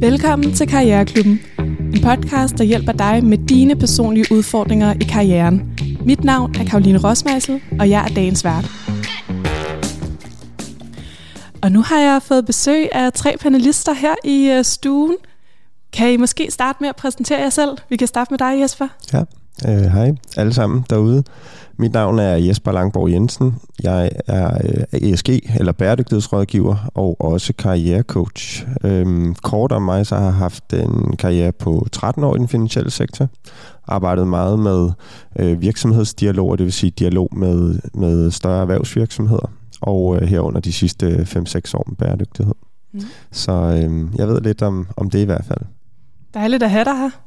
Velkommen til Karriereklubben. En podcast, der hjælper dig med dine personlige udfordringer i karrieren. Mit navn er Karoline Rosmeisel, og jeg er dagens vært. Og nu har jeg fået besøg af tre panelister her i øh, stuen. Kan I måske starte med at præsentere jer selv? Vi kan starte med dig, Jesper. Ja, øh, hej alle sammen derude. Mit navn er Jesper Langborg Jensen. Jeg er øh, ESG, eller bæredygtighedsrådgiver, og også karrierecoach. Øhm, kort om mig, så har jeg haft en karriere på 13 år i den finansielle sektor. Arbejdet meget med øh, virksomhedsdialoger, det vil sige dialog med, med større erhvervsvirksomheder, og øh, herunder de sidste 5-6 år med bæredygtighed. Mm. Så øh, jeg ved lidt om, om det i hvert fald. Dejligt at have dig her.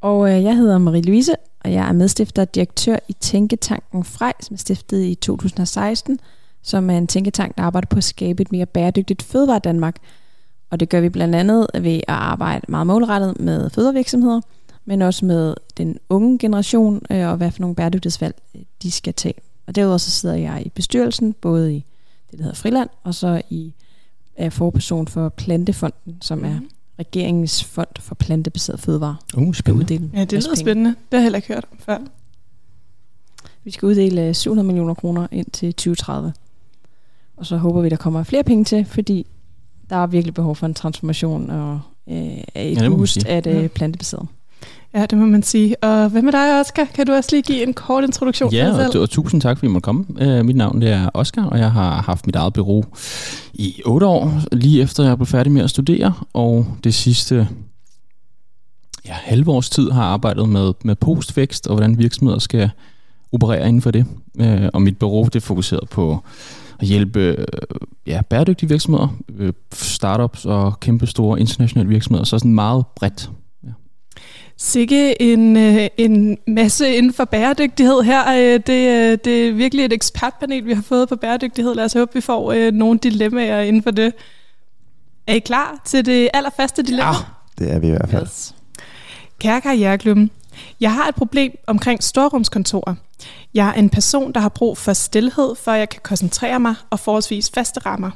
Og øh, jeg hedder Marie-Louise, og jeg er medstifter og direktør i Tænketanken Frej, som er stiftet i 2016, som er en tænketank, der arbejder på at skabe et mere bæredygtigt fødevare Danmark. Og det gør vi blandt andet ved at arbejde meget målrettet med fødevarevirksomheder, men også med den unge generation, øh, og hvad for nogle bæredygtighedsvalg øh, de skal tage. Og derudover så sidder jeg i bestyrelsen, både i det, der hedder Friland, og så i er forperson for Plantefonden, som er mhm regeringens fond for plantebaseret fødevare. Uh, spændende. Ja, det lyder spændende. Det har jeg heller ikke hørt om før. Vi skal uddele 700 millioner kroner ind til 2030. Og så håber vi, der kommer flere penge til, fordi der er virkelig behov for en transformation og øh, et ja, boost af det ja. plantebaserede. Ja, det må man sige. Og hvad med dig, Oscar? Kan du også lige give en kort introduktion ja, dig selv? Ja, og, tusind tak, fordi I måtte komme. Uh, mit navn det er Oscar, og jeg har haft mit eget bureau i otte år, lige efter jeg blev færdig med at studere. Og det sidste ja, halve års tid har jeg arbejdet med, med postvækst, og hvordan virksomheder skal operere inden for det. Uh, og mit bureau det er fokuseret på at hjælpe ja, bæredygtige virksomheder, øh, startups og kæmpe store internationale virksomheder, så sådan meget bredt Sikke en, øh, en masse inden for bæredygtighed her. Øh, det, øh, det er virkelig et ekspertpanel, vi har fået på bæredygtighed. Lad os håbe, vi får nogle dilemmaer inden for det. Er I klar til det allerfaste dilemma? Ja, det er vi i hvert fald. Yes. Kære karriereklubben, jeg har et problem omkring storrumskontorer. Jeg er en person, der har brug for stillhed, for jeg kan koncentrere mig og forholdsvis faste rammer.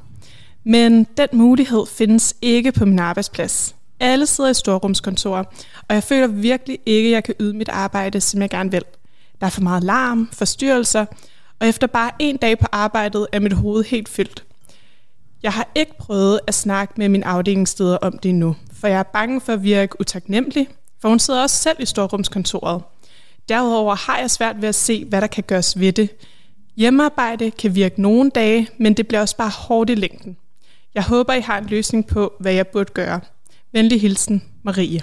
Men den mulighed findes ikke på min arbejdsplads. Alle sidder i storrumskontorer, og jeg føler virkelig ikke, at jeg kan yde mit arbejde, som jeg gerne vil. Der er for meget larm, forstyrrelser, og efter bare en dag på arbejdet er mit hoved helt fyldt. Jeg har ikke prøvet at snakke med min afdelingsleder om det endnu, for jeg er bange for at virke utaknemmelig, for hun sidder også selv i storrumskontoret. Derudover har jeg svært ved at se, hvad der kan gøres ved det. Hjemmearbejde kan virke nogle dage, men det bliver også bare hårdt i længden. Jeg håber, I har en løsning på, hvad jeg burde gøre. Venlig hilsen, Marie.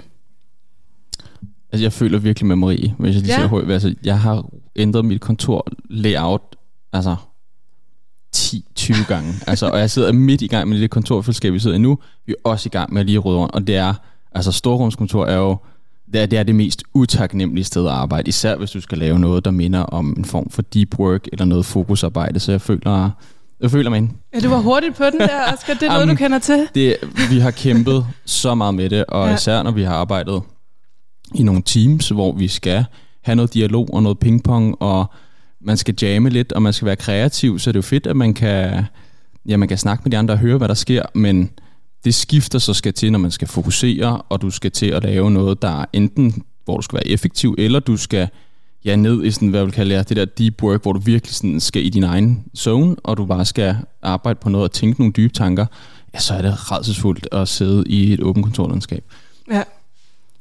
Altså, jeg føler virkelig med Marie, hvis jeg lige ja. siger Altså, jeg har ændret mit kontor layout, altså 10-20 gange. altså, og jeg sidder midt i gang med det kontorfællesskab, vi sidder i nu. Vi er også i gang med at lige rydde rundt, og det er, altså storrumskontor er jo, det er, det er det mest utaknemmelige sted at arbejde, især hvis du skal lave noget, der minder om en form for deep work eller noget fokusarbejde, så jeg føler, jeg føler mig ind. Ja, du var hurtigt på den der, Oscar. Det er noget, du kender til. Det, vi har kæmpet så meget med det, og ja. især når vi har arbejdet i nogle teams, hvor vi skal have noget dialog og noget pingpong, og man skal jamme lidt, og man skal være kreativ, så det er jo fedt, at man kan, ja, man kan snakke med de andre og høre, hvad der sker, men det skifter så skal til, når man skal fokusere, og du skal til at lave noget, der er enten, hvor du skal være effektiv, eller du skal ja, ned i sådan, hvad jeg vil kalde det der deep work, hvor du virkelig sådan skal i din egen zone, og du bare skal arbejde på noget og tænke nogle dybe tanker, ja, så er det redselsfuldt at sidde i et åbent kontorlandskab. Ja,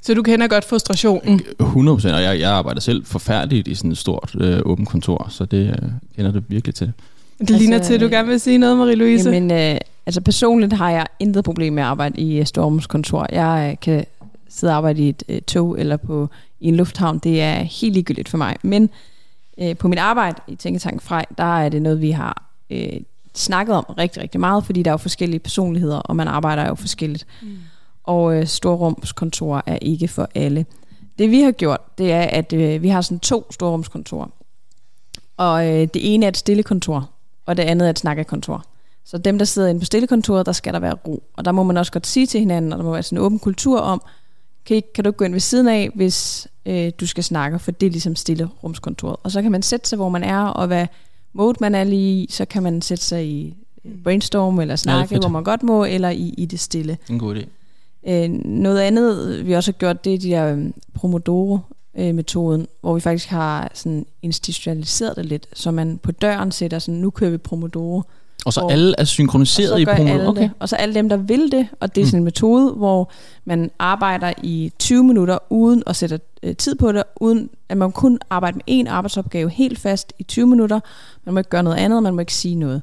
så du kender godt frustrationen? 100 procent, og jeg, jeg arbejder selv forfærdeligt i sådan et stort øh, åbent kontor, så det øh, kender det virkelig til. Det ligner altså, til, at du gerne vil sige noget, Marie-Louise. Jamen, øh, altså personligt har jeg intet problem med at arbejde i Storms kontor. Jeg øh, kan sidde og arbejde i et øh, tog eller på i en lufthavn, det er helt ligegyldigt for mig. Men øh, på mit arbejde i Tænketank Frej, der er det noget, vi har øh, snakket om rigtig, rigtig meget, fordi der er jo forskellige personligheder, og man arbejder jo forskelligt. Mm. Og øh, storrumskontorer er ikke for alle. Det vi har gjort, det er, at øh, vi har sådan to storrumskontorer. Og øh, det ene er et stille kontor, og det andet er et snakkekontor. Så dem, der sidder inde på stillekontoret, der skal der være ro. Og der må man også godt sige til hinanden, og der må være sådan en åben kultur om, kan, kan du gå ind ved siden af, hvis øh, du skal snakke, for det er ligesom stille rumskontoret. Og så kan man sætte sig, hvor man er, og hvad mode man er lige i, så kan man sætte sig i brainstorm eller snakke, fedt. hvor man godt må, eller i, i det stille. En god idé. Øh, noget andet, vi også har gjort, det er de der øhm, Pomodoro-metoden, hvor vi faktisk har sådan institutionaliseret det lidt, så man på døren sætter sådan, nu kører vi Pomodoro, Og så Og- alle er og synkroniseret så i alle Okay. det. Og så alle dem, der vil det, og det er Mm. sådan en metode, hvor man arbejder i 20 minutter uden at sætte øh, tid på det, uden at man kun arbejder med en arbejdsopgave helt fast i 20 minutter. Man må ikke gøre noget andet, man må ikke sige noget.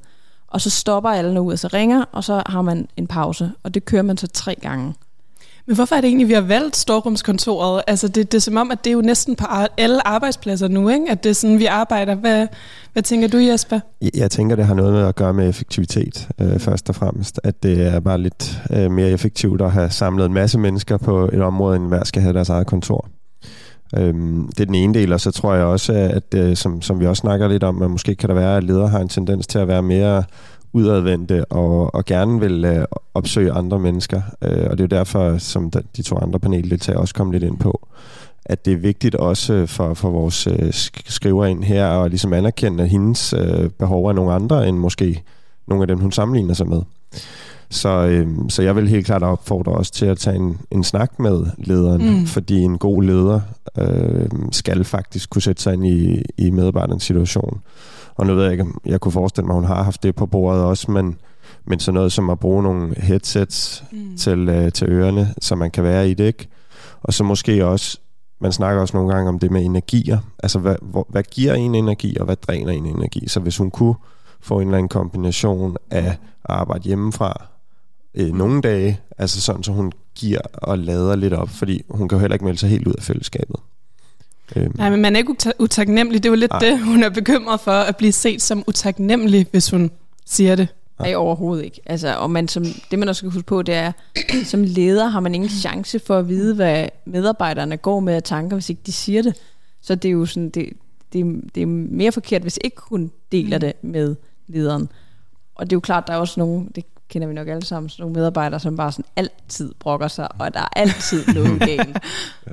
Og så stopper alle nu ud, og så ringer, og så har man en pause, og det kører man så tre gange. Men hvorfor er det egentlig, vi har valgt storrumskontoret? Altså, det, det er som om, at det er jo næsten på alle arbejdspladser nu, ikke? At det er sådan, vi arbejder. Hvad, hvad tænker du, Jesper? Jeg- Jeg tænker, det har noget med at gøre med effektivitet, øh, først og fremmest. At det er bare lidt øh, mere effektivt at have samlet en masse mennesker på et område, end hver skal have deres eget kontor. Øhm, det er den ene del, og så tror jeg også, at øh, som, som vi også snakker lidt om, at måske kan der være, at ledere har en tendens til at være mere udadvendte og, og gerne vil øh, opsøge andre mennesker. Øh, og det er jo derfor, som de, to andre paneldeltagere også kom lidt ind på, at det er vigtigt også øh, for, for vores øh, sk- skriver ind her at ligesom anerkende, at hendes øh, behov er nogle andre end måske nogle af dem, hun sammenligner sig med. Så, øh, så jeg vil helt klart opfordre os til at tage en, en snak med lederen, mm. fordi en god leder øh, skal faktisk kunne sætte sig ind i, i medarbejderens situation. Og nu ved jeg ikke, jeg kunne forestille mig, at hun har haft det på bordet også, men, men sådan noget som at bruge nogle headsets Mm. til, øh, til ørerne, så man kan være i det, ikke? Og så måske også, man snakker også nogle gange om det med energier. Altså, hvad, hvor, hvad giver en energi, og hvad dræner en energi? Så hvis hun kunne få en eller anden kombination af at arbejde hjemmefra øh, nogle dage, altså sådan, så hun giver og lader lidt op, fordi hun kan jo heller ikke melde sig helt ud af fællesskabet. Øhm, Nej, men man er ikke uta- utaknemmelig. Det er jo lidt Nej. det, hun er bekymret for, at blive set som utaknemmelig, hvis hun siger det. Nej, overhovedet ikke. Altså, og man som, det man også skal huske på, det er, som leder har man ingen chance for at vide, hvad medarbejderne går med af tanker, hvis ikke de siger det. Så det er jo sådan, det, det, er- det er mere forkert, hvis ikke hun deler det med lederen. Og det er jo klart, der er også nogle, det kender vi nok alle sammen, sådan nogle medarbejdere, som bare sådan altid brokker sig, og der er altid noget galt.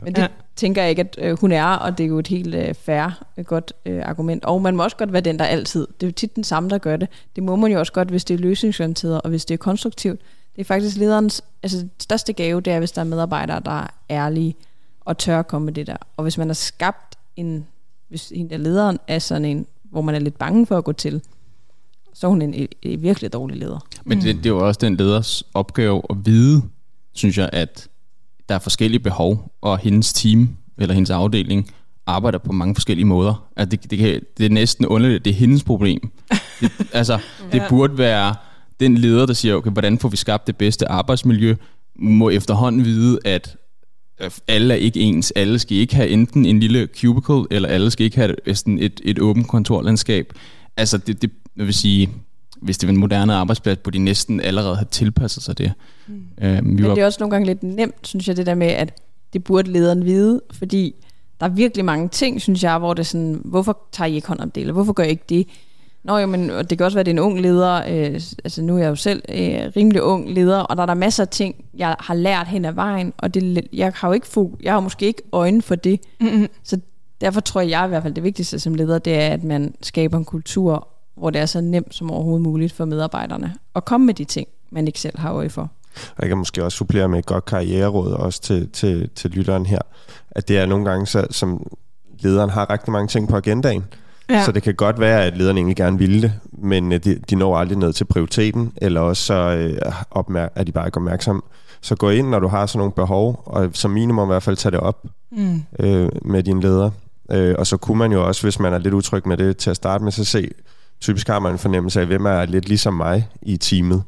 Men det Ja. tænker jeg ikke, at øh, hun er, og det er jo et helt øh, fair, et godt øh, argument. Og man må også godt være den, der altid. Det er jo tit den samme, der gør det. Det må man jo også godt, hvis det er løsningsorienteret, og hvis det er konstruktivt. Det er faktisk lederens altså, største gave, det er, hvis der er medarbejdere, der er ærlige og tør at komme med det der. Og hvis man har skabt en, hvis en der lederen er sådan en, hvor man er lidt bange for at gå til, så er hun en, en virkelig dårlig leder. Men det, det er jo også den leders opgave at vide, synes jeg, at der er forskellige behov, og hendes team eller hendes afdeling arbejder på mange forskellige måder. At det, det, kan, det er næsten underligt, at det er hendes problem. Det, altså, det Ja. burde være den leder, der siger, okay, hvordan får vi skabt det bedste arbejdsmiljø, må efterhånden vide, at alle er ikke ens. Alle skal ikke have enten en lille cubicle, eller alle skal ikke have et, sådan et, et åbent kontorlandskab. Altså, det, det jeg vil sige, hvis det var en moderne arbejdsplads, burde de næsten allerede have tilpasset sig det. Mm. Øhm, vi Men var, det er også nogle gange lidt nemt, synes jeg, det der med, at det burde lederen vide, fordi der er virkelig mange ting, synes jeg, hvor det er sådan, hvorfor tager I ikke hånd om det, eller hvorfor gør I ikke det? Nå jo, men og det kan også være, at det er en ung leder, øh, altså nu er jeg jo selv øh, rimelig ung leder, og der er der masser af ting, jeg har lært hen ad vejen, og det, jeg har jo ikke fo- jeg har måske ikke øjne for det, Mm-mm. så derfor tror jeg i hvert fald, det vigtigste som leder, det er, at man skaber en kultur, hvor det er så nemt som overhovedet muligt for medarbejderne at komme med de ting, man ikke selv har øje for. Og jeg kan måske også supplere med et godt karriereråd også til, til, til lytteren her, at det er nogle gange, så, som lederen har rigtig mange ting på agendaen, Ja. så det kan godt være, at lederen egentlig gerne ville det, men øh, de, de når aldrig ned til prioriteten, eller også så øh, opmær- er de bare ikke opmærksomme. Så gå ind, når du har sådan nogle behov, og som minimum i hvert fald tage det op Mm. øh, med din leder. Øh, og så kunne man jo også, hvis man er lidt utryg med det, til at starte med, så se, typisk har man en fornemmelse af, hvem er lidt ligesom mig i teamet.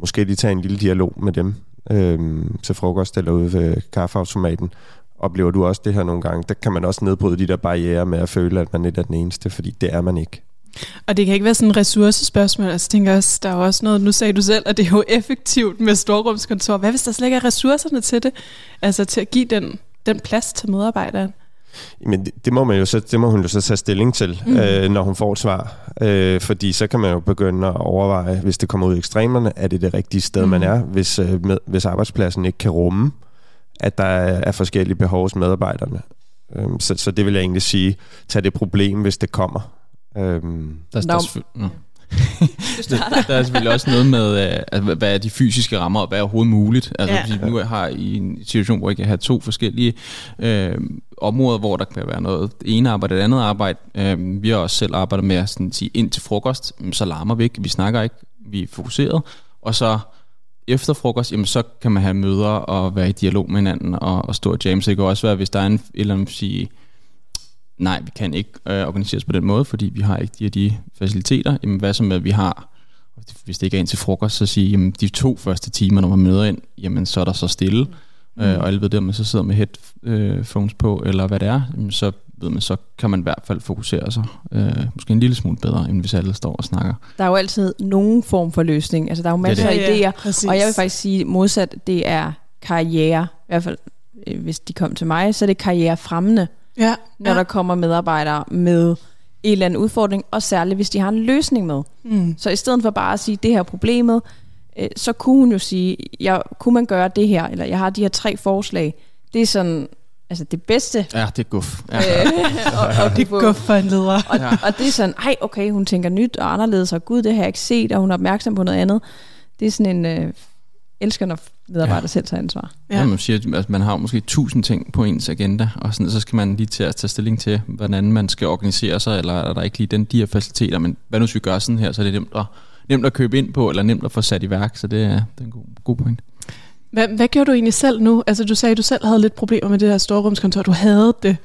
Måske lige tage en lille dialog med dem øh, til frokost eller ude ved kaffeautomaten. Oplever du også det her nogle gange? Der kan man også nedbryde de der barriere med at føle, at man ikke er den eneste, fordi det er man ikke. Og det kan ikke være sådan et ressourcespørgsmål. Altså, tænker også, der er jo også noget, nu sagde du selv, at det er jo effektivt med storrumskontor. Hvad hvis der slet ikke er ressourcerne til det? Altså til at give den, den plads til medarbejderen. Men det, det, må man jo så, det må hun jo så tage stilling til, mm. øh, når hun får et svar. Øh, fordi så kan man jo begynde at overveje, hvis det kommer ud i ekstremerne, er det det rigtige sted, mm. man er, hvis, øh, med, hvis arbejdspladsen ikke kan rumme, at der er, er forskellige behov hos medarbejderne. Øh, så, så det vil jeg egentlig sige, tag det problem, hvis det kommer. Øh, der, der, der, der er selvfølgelig også noget med, øh, altså, hvad er de fysiske rammer, og hvad er overhovedet muligt. Altså, ja. nu har i en situation, hvor jeg kan have to forskellige øh, områder, hvor der kan være noget ene arbejde og det andet arbejde. Øh, vi har også selv arbejdet med at sådan, sige, ind til frokost, så larmer vi ikke, vi snakker ikke, vi er fokuseret. Og så efter frokost, jamen, så kan man have møder og være i dialog med hinanden og, og stå og jam. Så det kan også være, hvis der er en, eller andet, sige, nej, vi kan ikke øh, organiseres på den måde, fordi vi har ikke de her de faciliteter. Jamen, hvad så med, at vi har, hvis det ikke er ind til frokost, så sige, jamen, de to første timer, når man møder ind, jamen, så er der så stille. Mm. Øh, og alle ved det, om man så sidder med headphones på, eller hvad det er, jamen, så ved man, så kan man i hvert fald fokusere sig øh, måske en lille smule bedre, end hvis alle står og snakker. Der er jo altid nogen form for løsning. Altså, der er jo masser af idéer, ja, og jeg vil faktisk sige modsat, det er karriere, i hvert fald øh, hvis de kom til mig, så er det karrierefremmende, ja, når ja. der kommer medarbejdere med en eller anden udfordring, og særligt hvis de har en løsning med. Mm. Så i stedet for bare at sige, det her er problemet, øh, så kunne hun jo sige, jeg, kunne man gøre det her, eller jeg har de her tre forslag. Det er sådan, altså det bedste. Ja, det er guf. Ja. Øh, og, og, det er guf for en leder. Og, og det er sådan, ej okay, hun tænker nyt og anderledes, og gud, det har jeg ikke set, og hun er opmærksom på noget andet. Det er sådan en, øh, elsker, når medarbejdere ja. selv tager ansvar. Ja. ja, man siger, at man har måske tusind ting på ens agenda, og sådan, så skal man lige til at tage stilling til, hvordan man skal organisere sig, eller er der ikke lige den, de her faciliteter, men hvad nu hvis vi gør sådan her, så er det nemt at, nemt at købe ind på, eller nemt at få sat i værk, så det er, det er en god, god point. Hvad, hvad gjorde du egentlig selv nu? Altså du sagde, at du selv havde lidt problemer med det her storrumskontor. Du havde det.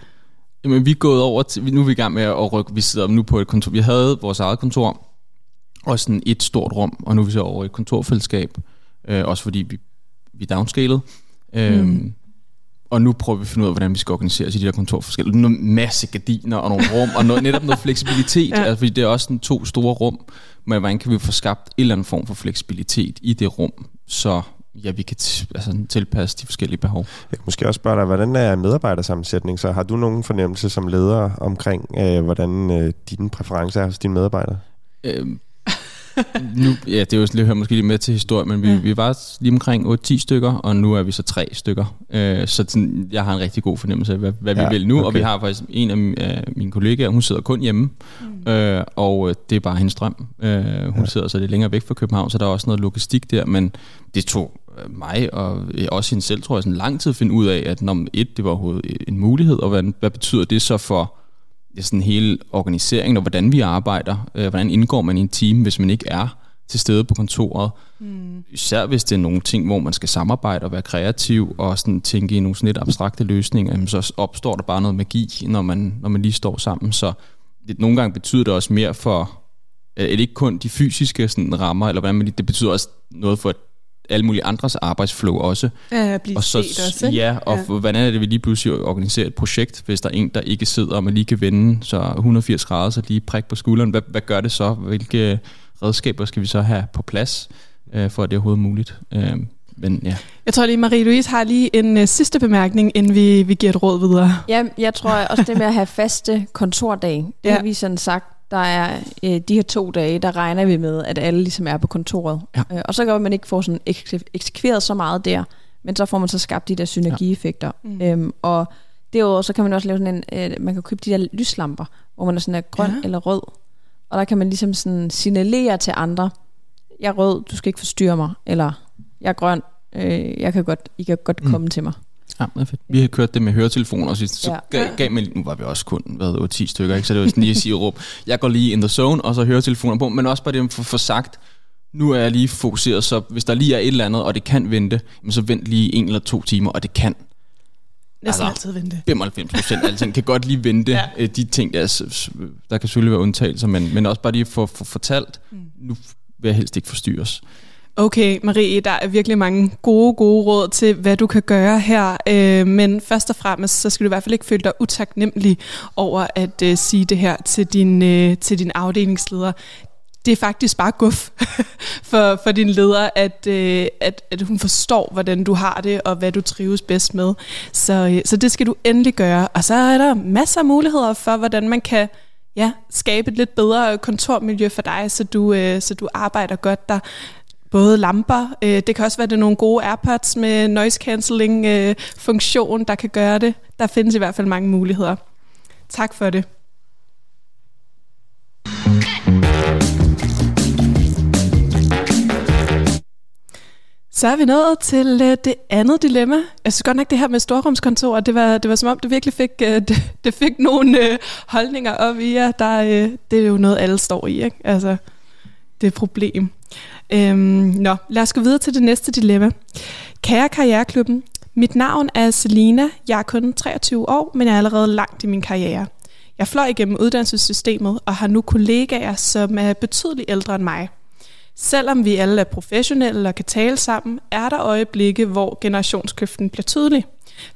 Jamen vi er gået over til, nu er vi i gang med at rykke, vi sidder nu på et kontor. Vi havde vores eget kontor, og sådan et stort rum, og nu er vi så over i et kontorfællesskab, øh, også fordi vi, vi er downscalet. Øh, mm. Og nu prøver vi at finde ud af, hvordan vi skal organisere os i de her kontorforskellige. En masse gardiner og nogle rum, og noget, netop noget fleksibilitet. ja. altså, fordi det er også sådan to store rum, men hvordan kan vi få skabt en eller anden form for fleksibilitet i det rum, så ja, vi kan t- altså, tilpasse de forskellige behov. Jeg kan måske også spørge dig, hvordan er medarbejdersammensætning? Så har du nogen fornemmelse som leder omkring, øh, hvordan øh, dine præferencer er hos dine medarbejdere? Øhm, nu, ja, det er jo lidt, hører måske lige med til historie, men vi, ja. vi var lige omkring 8-10 stykker, og nu er vi så tre stykker. Øh, så sådan, jeg har en rigtig god fornemmelse af, hvad, hvad ja, vi vil nu, okay. og vi har faktisk en af mine, mine kollegaer, hun sidder kun hjemme, mm. øh, og øh, det er bare hendes drøm. Øh, hun ja. sidder så lidt længere væk fra København, så der er også noget logistik der, men det tog øh, mig og også hende selv, tror jeg, sådan lang tid at finde ud af, at når et, det var overhovedet en mulighed, og hvad, hvad betyder det så for sådan hele organiseringen og hvordan vi arbejder. Øh, hvordan indgår man i en team, hvis man ikke er til stede på kontoret. Mm. Især hvis det er nogle ting, hvor man skal samarbejde og være kreativ og sådan tænke i nogle sådan lidt abstrakte løsninger, så opstår der bare noget magi, når man, når man lige står sammen. Så det, nogle gange betyder det også mere for, er det ikke kun de fysiske sådan, rammer, eller hvordan man, det betyder også noget for alle mulige andres arbejdsflow også. Ja, blive og så, set også. Ja, og ja. hvordan er det, vi lige pludselig organiserer et projekt, hvis der er en, der ikke sidder, og man lige kan vende så 180 grader, så lige prik på skulderen. Hvad, hvad gør det så? Hvilke redskaber skal vi så have på plads, øh, for at det er overhovedet muligt? Øh, men ja. Jeg tror lige, Marie-Louise har lige en uh, sidste bemærkning, inden vi, vi giver et råd videre. Ja, jeg tror også det med at have faste kontordage, det ja. har vi sådan sagt der er øh, de her to dage, der regner vi med, at alle ligesom er på kontoret. Ja. Øh, og så kan man ikke få sådan eksekveret så meget der, men så får man så skabt de der synergieffekter. Ja. Mm. Øhm, og derudover så kan man også lave sådan en, øh, man kan købe de der lyslamper, hvor man er sådan er grøn ja. eller rød. Og der kan man ligesom sådan signalere til andre, jeg er rød, du skal ikke forstyrre mig, eller jeg er grøn, øh, jeg kan godt, I kan godt mm. komme til mig. Ja, det er fedt. Vi har kørt det med høretelefoner, og så, ja. gav, gav man, nu var vi også kun hvad, 10 stykker, ikke? så det var sådan lige at sige råb, jeg går lige in the zone, og så høretelefoner på, men også bare det for, for sagt, nu er jeg lige fokuseret, så hvis der lige er et eller andet, og det kan vente, så vent lige en eller to timer, og det kan. Næsten altså, altid vente. 95 procent af alting kan godt lige vente. ja. Øh, de ting, der, der kan selvfølgelig være undtagelser, men, men også bare lige få for, fortalt, mm. nu vil jeg helst ikke forstyrres. Okay, Marie, der er virkelig mange gode, gode råd til, hvad du kan gøre her. Øh, men først og fremmest, så skal du i hvert fald ikke føle dig utaknemmelig over at øh, sige det her til din, øh, til din afdelingsleder. Det er faktisk bare guf for, for din leder, at, øh, at, at hun forstår, hvordan du har det, og hvad du trives bedst med. Så, øh, så det skal du endelig gøre. Og så er der masser af muligheder for, hvordan man kan ja, skabe et lidt bedre kontormiljø for dig, så du, øh, så du arbejder godt der både lamper, øh, det kan også være, det er nogle gode AirPods med noise cancelling øh, funktion, der kan gøre det. Der findes i hvert fald mange muligheder. Tak for det. Så er vi nået til øh, det andet dilemma. Jeg synes godt nok, det her med storrumskontor, det var, det var som om, det virkelig fik, øh, det, det fik nogle øh, holdninger op i jer. Der, det er jo noget, alle står i. Ikke? Altså, det et problem. Øhm, nå, lad os gå videre til det næste dilemma. Kære Karriereklubben, mit navn er Selina. Jeg er kun 23 år, men jeg er allerede langt i min karriere. Jeg fløj igennem uddannelsessystemet og har nu kollegaer, som er betydeligt ældre end mig. Selvom vi alle er professionelle og kan tale sammen, er der øjeblikke, hvor generationskløften bliver tydelig.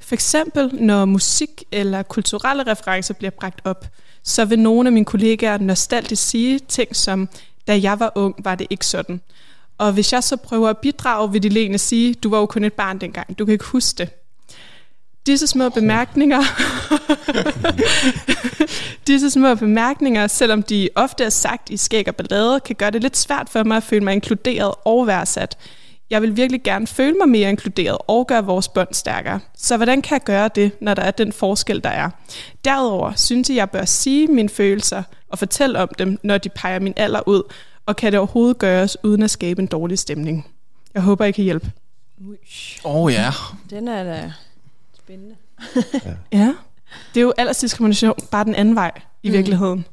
For eksempel når musik eller kulturelle referencer bliver bragt op, så vil nogle af mine kollegaer nostalgisk sige ting som, da jeg var ung, var det ikke sådan. Og hvis jeg så prøver at bidrage, vil de lene sige, du var jo kun et barn dengang, du kan ikke huske det. Disse små bemærkninger, disse små bemærkninger, selvom de ofte er sagt i skæg og ballade, kan gøre det lidt svært for mig at føle mig inkluderet og værdsat. Jeg vil virkelig gerne føle mig mere inkluderet og gøre vores bånd stærkere. Så hvordan kan jeg gøre det, når der er den forskel, der er? Derudover synes jeg, jeg bør sige mine følelser og fortælle om dem, når de peger min alder ud, og kan det overhovedet gøres uden at skabe en dårlig stemning? Jeg håber, I kan hjælpe. Åh oh, ja. Den er da spændende. Ja, det er jo aldersdiskrimination, bare den anden vej i Mm. virkeligheden.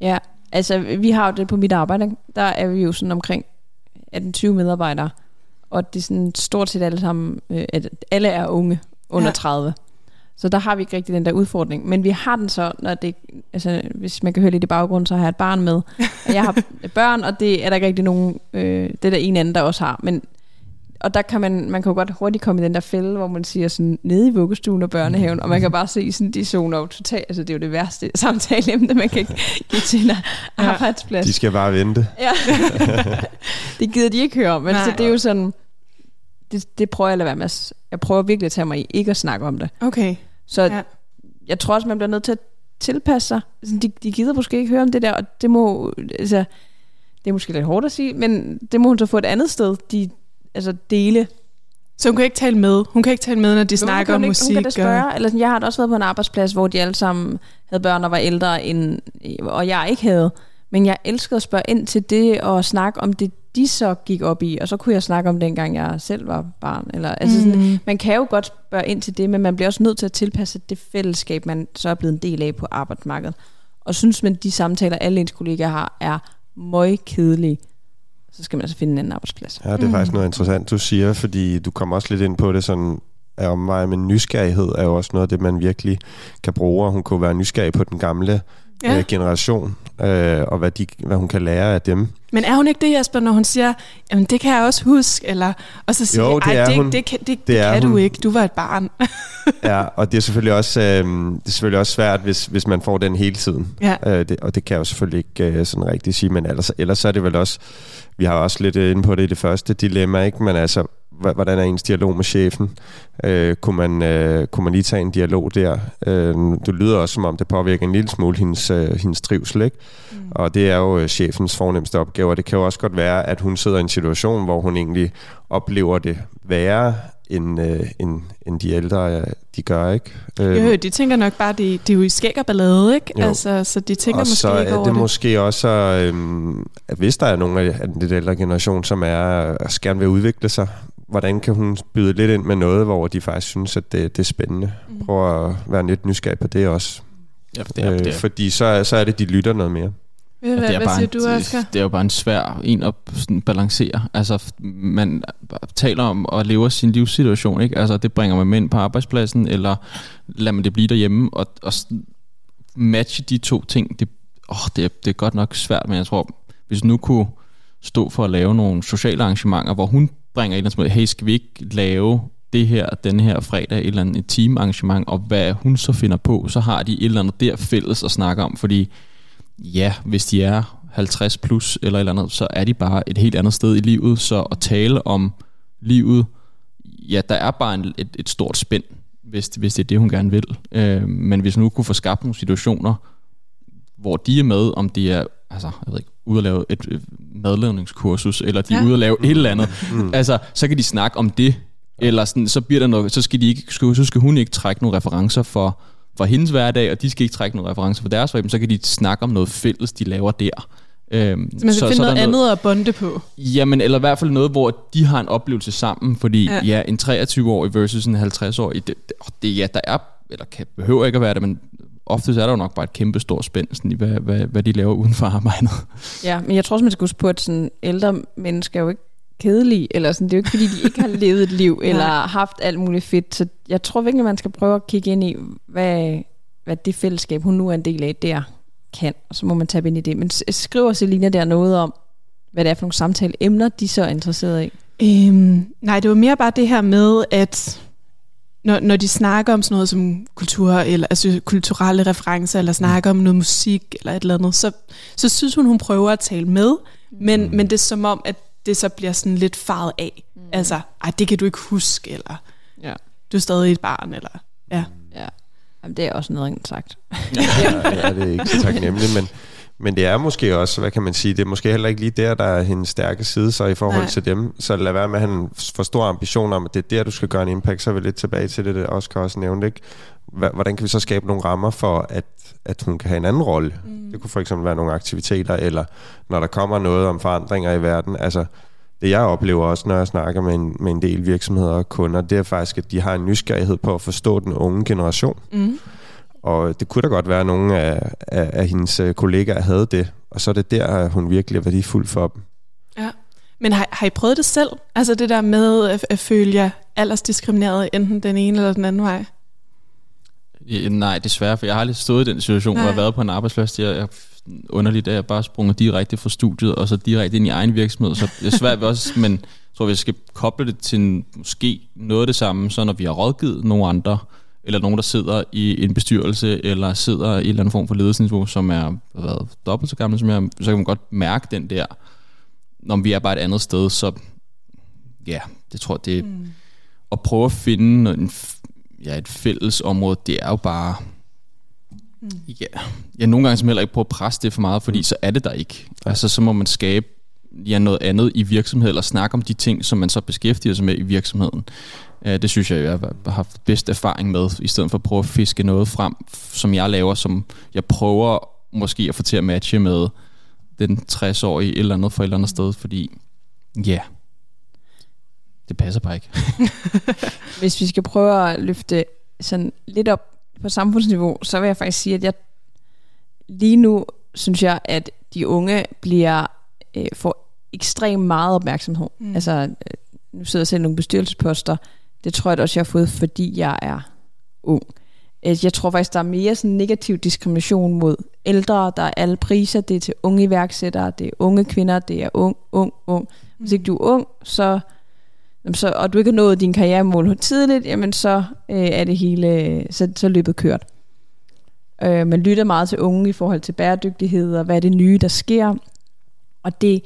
Ja, altså vi har jo det på mit arbejde. Der er vi jo sådan omkring 18-20 medarbejdere. Og det er sådan stort set alle sammen, øh, at alle er unge under Ja. ja. 30. Så der har vi ikke rigtig den der udfordring. Men vi har den så, når det, altså hvis man kan høre lidt i baggrunden, så har jeg et barn med. Og jeg har børn, og det er der ikke rigtig nogen, øh, det er der en anden, der også har. Men, og der kan man, man kan jo godt hurtigt komme i den der fælde, hvor man siger sådan, nede i vuggestuen og børnehaven, og man kan bare se sådan, de zoner jo totalt, altså det er jo det værste samtaleemne, man kan give til en arbejdsplads. De skal bare vente. Ja. det gider de ikke høre om, men Nej. så det er jo sådan, det, det prøver jeg at lade være med. at Jeg prøver virkelig at tage mig i ikke at snakke om det. Okay. Så Ja. jeg tror også, man bliver nødt til at tilpasse sig. De, de gider måske ikke høre om det der, og det må, altså, det er måske lidt hårdt at sige, men det må hun så få et andet sted, de altså dele. Så hun kan ikke tale med. Hun kan ikke tale med, når de Men snakker om musik. Hun kan da og- spørge, eller sådan, jeg har da også været på en arbejdsplads, hvor de alle sammen havde børn, der var ældre, end, og jeg ikke havde. Men jeg elskede at spørge ind til det, og snakke om det, de så gik op i, og så kunne jeg snakke om dengang jeg selv var barn. Eller, altså Mm. sådan, man kan jo godt spørge ind til det, men man bliver også nødt til at tilpasse det fællesskab, man så er blevet en del af på arbejdsmarkedet. Og synes man, de samtaler, alle ens kollegaer har, er møg kedelige, så skal man altså finde en anden arbejdsplads. Ja, det er mm. faktisk noget interessant, du siger, fordi du kommer også lidt ind på det sådan, at om mig, men nysgerrighed er jo også noget af det, man virkelig kan bruge, og hun kunne være nysgerrig på den gamle ja. øh, generation, øh, og hvad, de, hvad hun kan lære af dem. Men er hun ikke det, Jesper, når hun siger, jamen det kan jeg også huske, eller, og så siger Jo, det "Ej, er det, hun. det, kan, det, det, Det er kan du hun. ikke, du var et barn. Ja, og det er selvfølgelig også, øh, det er selvfølgelig også svært, hvis, hvis man får den hele tiden. Ja. Øh, det, og det kan jeg jo selvfølgelig ikke øh, sådan rigtig sige, men ellers, ellers er det vel også, vi har også lidt øh, inde på det i det første dilemma, ikke? men altså, hvordan er ens dialog med chefen? Øh, kunne, man, øh, kunne man lige tage en dialog der? Øh, det lyder også, som om det påvirker en lille smule hendes, øh, hendes trivsel, ikke? Mm. Og det er jo øh, chefens fornemmeste opgave, og det kan jo også godt være, at hun sidder i en situation, hvor hun egentlig oplever det værre, end, øh, end, end de ældre, øh, de gør, ikke? Øh, Jo, de tænker nok bare, det, det er jo i skæg og ballade, ikke? Jo. Altså, så de tænker og måske så ikke er over det det. måske også, øhm, at hvis der er nogen af den ældre generation, som er også gerne vil udvikle sig, hvordan kan hun byde lidt ind med noget, hvor de faktisk synes, at det, det er spændende? Mm. Prøv at være lidt nysgerrig på det også. Ja, det er, øh, det er, fordi så, er- så er det, de lytter noget mere. Hvad, det er hvad bare siger en, du, Asger? det, det er jo bare en svær en at sådan balancere. Altså, man taler om at leve sin livssituation, ikke? Altså, det bringer man med ind på arbejdspladsen, eller lader man det blive derhjemme, og, og matche de to ting, det, åh, det, er, det er godt nok svært, men jeg tror, hvis nu kunne stå for at lave nogle sociale arrangementer, hvor hun bringer et eller andet smule, hey, skal vi ikke lave det her, den her fredag, et eller andet et teamarrangement, og hvad hun så finder på, så har de et eller andet der fælles at snakke om, fordi ja, hvis de er 50 plus eller et eller andet, så er de bare et helt andet sted i livet, så at tale om livet, ja, der er bare en, et, et stort spænd, hvis, hvis det er det, hun gerne vil. Øh, men hvis nu kunne få skabt nogle situationer, hvor de er med, om de er altså, jeg ved ikke, ude at lave et madlavningskursus, eller de er Ja. ude at lave et eller andet, altså, så kan de snakke om det, eller sådan, så bliver der noget, så skal, de ikke, så skal hun ikke trække nogle referencer for, for hendes hverdag, og de skal ikke trække nogle referencer for deres hverdag, så kan de snakke om noget fælles, de laver der. Øhm, så man skal så, finde så noget, noget andet at bonde på? Jamen, eller i hvert fald noget, hvor de har en oplevelse sammen, fordi ja, ja en 23-årig versus en 50-årig, det, det, det, ja, der er, eller kan, behøver ikke at være det, men ofte er der jo nok bare et kæmpe stort spænd sådan i, hvad, hvad, hvad de laver uden for arbejdet. Ja, men jeg tror også, man skal huske på, at sådan ældre mennesker er jo ikke kedelige, eller sådan, det er jo ikke fordi, de ikke har levet et liv, eller haft alt muligt fedt, så jeg tror virkelig, man skal prøve at kigge ind i, hvad, hvad det fællesskab, hun nu er en del af, der kan, og så må man tage ind i det. Men skriver Selina der noget om, hvad det er for nogle samtale emner, de så er interesseret i? Øhm, nej, det var mere bare det her med, at når, når de snakker om sådan noget som kultur, eller altså kulturelle referencer, eller snakker om noget musik, eller et eller andet, så, så synes hun, hun prøver at tale med, men, mm. men det er som om, at det så bliver sådan lidt farvet af. Mm. Altså, ej, det kan du ikke huske, eller ja. du er stadig et barn, eller ja. ja. Jamen, det er også noget sagt. ja, ja, det er ikke så taknemmeligt, men, men det er måske også, hvad kan man sige, det er måske heller ikke lige der, der er hendes stærke side så i forhold Nej. til dem. Så lad være med at have en for stor ambition om, at det er der, du skal gøre en impact. Så er vi lidt tilbage til det, det Oscar også nævnte. Ikke? Hvordan kan vi så skabe nogle rammer for, at, at hun kan have en anden rolle? Mm. Det kunne for eksempel være nogle aktiviteter, eller når der kommer noget om forandringer i verden. Altså, det jeg oplever også, når jeg snakker med en, med en del virksomheder og kunder, det er faktisk, at de har en nysgerrighed på at forstå den unge generation. Mm. Og det kunne da godt være, at nogle af, af, af hendes øh, kollegaer havde det, og så er det der, hun virkelig er værdifuld for dem. Ja. Men har, har I prøvet det selv? Altså det der med at, at føle jer aldersdiskrimineret enten den ene eller den anden vej? Ja, nej, desværre, for jeg har aldrig stået i den situation, nej. hvor jeg har været på en arbejdsplads. Jeg, jeg underligt, at jeg bare sprunget direkte fra studiet, og så direkte ind i egen virksomhed. Så det er svært også, men jeg tror, vi skal koble det til en, måske noget af det samme, så når vi har rådgivet nogle andre, eller nogen, der sidder i en bestyrelse, eller sidder i en eller anden form for ledelsesniveau, som er været dobbelt så gammel som jeg, så kan man godt mærke den der, når vi er bare et andet sted, så ja, det tror jeg, det mm. at prøve at finde en, ja, et fælles område, det er jo bare, mm. ja, ja, nogle gange som heller ikke prøve at presse det for meget, fordi mm. så er det der ikke. Ja. Altså, så må man skabe ja, noget andet i virksomheden, eller snakke om de ting, som man så beskæftiger sig med i virksomheden. Ja, det synes jeg, jeg har haft bedst erfaring med, i stedet for at prøve at fiske noget frem, som jeg laver, som jeg prøver måske at få til at matche med den 60-årige et eller andet for et eller andet sted, fordi ja, yeah, det passer bare ikke. Hvis vi skal prøve at løfte sådan lidt op på samfundsniveau, så vil jeg faktisk sige, at jeg lige nu synes jeg, at de unge bliver øh, får ekstremt meget opmærksomhed. Mm. Altså, øh, nu sidder jeg selv nogle bestyrelsesposter, det tror jeg også, jeg har fået, fordi jeg er ung. Øh, jeg tror faktisk, der er mere sådan negativ diskrimination mod ældre. Der er alle priser. Det er til unge iværksættere, det er unge kvinder, det er ung, ung, ung. Hvis ikke du er ung, så, så og du ikke har nået din karrieremål tidligt, jamen så øh, er det hele, så, så løbet kørt. Øh, man lytter meget til unge i forhold til bæredygtighed, og hvad er det nye, der sker. Og det,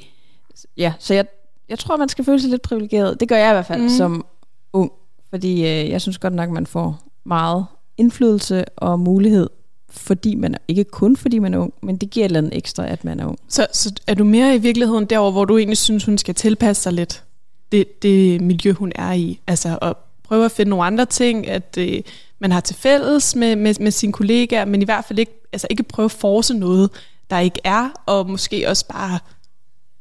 ja, så jeg, jeg tror, man skal føle sig lidt privilegeret. Det gør jeg i hvert fald mm. som ung. Fordi øh, jeg synes godt nok, man får meget indflydelse og mulighed, fordi man ikke kun fordi man er ung, men det giver et eller andet ekstra, at man er ung. Så, så er du mere i virkeligheden derover, hvor du egentlig synes, hun skal tilpasse sig lidt det, det miljø, hun er i? Altså at prøve at finde nogle andre ting, at øh, man har til fælles med, med, med sine kollegaer, men i hvert fald ikke, altså ikke prøve at force noget, der ikke er, og måske også bare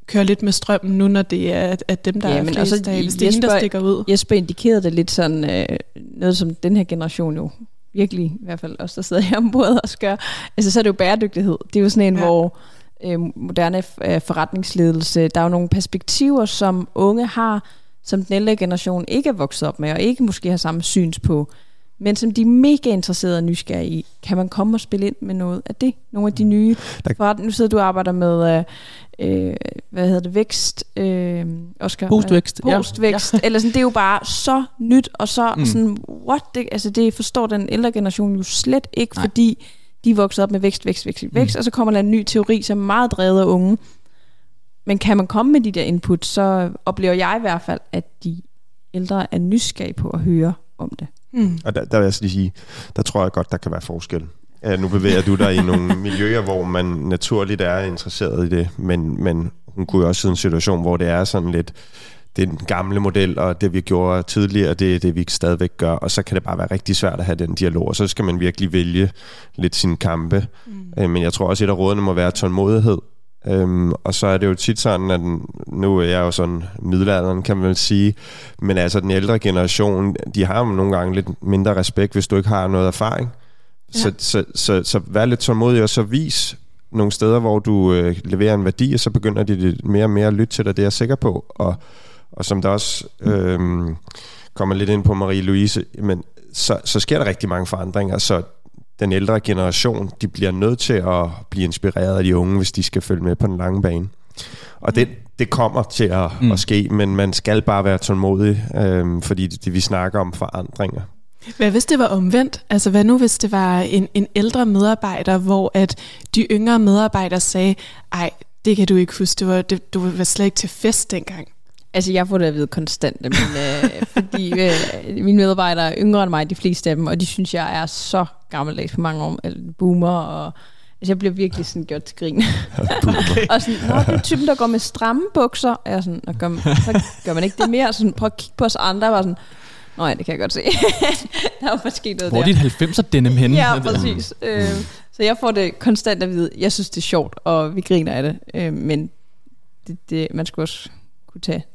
køre lidt med strømmen nu, når det er at dem, der ja, er flest også, af, hvis det er der stikker ud. Jesper indikerede det lidt sådan, øh, noget som den her generation jo virkelig, i hvert fald os, der sidder her ombord og gør. Altså så er det jo bæredygtighed. Det er jo sådan en, ja. hvor øh, moderne øh, forretningsledelse, der er jo nogle perspektiver, som unge har, som den ældre generation ikke er vokset op med, og ikke måske har samme syns på men som de er mega interesserede og nysgerrige i. Kan man komme og spille ind med noget af det? Nogle af de nye forretninger. Nu sidder du og arbejder med, øh, øh, hvad hedder det, vækst, øh, Oscar? Postvækst. Postvækst. Ja. Eller sådan, det er jo bare så nyt, og så mm. sådan, what? Det, altså det forstår den ældre generation jo slet ikke, Nej. fordi de er vokset op med vækst, vækst, vækst, vækst, mm. og så kommer der en ny teori, som er meget drevet af unge. Men kan man komme med de der input, så oplever jeg i hvert fald, at de ældre er nysgerrige på at høre om det. Mm. Og der, der vil jeg lige sige, der tror jeg godt, der kan være forskel. Ja, nu bevæger du dig i nogle miljøer, hvor man naturligt er interesseret i det, men, men hun kunne jo også sidde i en situation, hvor det er sådan lidt, det er den gamle model, og det vi gjorde tidligere, det er det, vi stadigvæk gør, og så kan det bare være rigtig svært at have den dialog, og så skal man virkelig vælge lidt sine kampe. Mm. Øh, men jeg tror også, et af rådene må være tålmodighed, Øhm, og så er det jo tit sådan, at nu er jeg jo sådan middelalderen, kan man vel sige, men altså den ældre generation, de har jo nogle gange lidt mindre respekt, hvis du ikke har noget erfaring. Ja. Så, så, så, så vær lidt tålmodig, og så vis nogle steder, hvor du øh, leverer en værdi, og så begynder de mere og mere at lytte til dig, det er jeg sikker på. Og, og som der også øh, kommer lidt ind på Marie-Louise, men så, så sker der rigtig mange forandringer, så den ældre generation, de bliver nødt til at blive inspireret af de unge, hvis de skal følge med på den lange bane. Og det, det kommer til at, mm. at ske, men man skal bare være tålmodig, øh, fordi det, det, vi snakker om forandringer. Hvad hvis det var omvendt? Altså hvad nu hvis det var en, en ældre medarbejder, hvor at de yngre medarbejdere sagde, ej, det kan du ikke huske, det var, det, du var slet ikke til fest dengang. Altså, jeg får det at vide konstant, men, øh, fordi øh, mine medarbejdere er yngre end mig, de fleste af dem, og de synes, jeg er så gammeldags på mange år, eller boomer, og altså, jeg bliver virkelig sådan gjort til grin. okay. og sådan, Nå, det er typen, der går med stramme bukser, og jeg sådan, og gør, så gør man ikke det mere, sådan, prøv at kigge på os andre, og sådan, Nå ja, det kan jeg godt se. der var måske noget Hvor er dit 90'er denim henne? Ja, præcis. øh, så jeg får det konstant at vide. Jeg synes, det er sjovt, og vi griner af det. Øh, men det, det, man skulle også kunne tage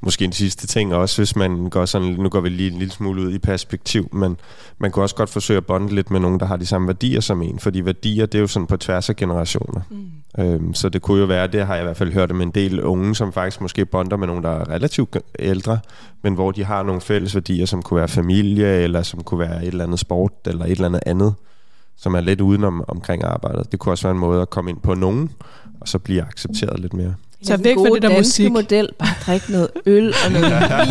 Måske en sidste ting også, hvis man går sådan, nu går vi lige en lille smule ud i perspektiv, men man kunne også godt forsøge at bonde lidt med nogen, der har de samme værdier som en, fordi værdier, det er jo sådan på tværs af generationer. Mm. Øhm, så det kunne jo være, det har jeg i hvert fald hørt med en del unge, som faktisk måske bonder med nogen, der er relativt ældre, men hvor de har nogle fælles værdier, som kunne være familie, eller som kunne være et eller andet sport, eller et eller andet andet, som er lidt udenom omkring arbejdet. Det kunne også være en måde at komme ind på nogen, og så blive accepteret lidt mere. Så væk fra det der musik. model, bare drikke noget øl og noget vin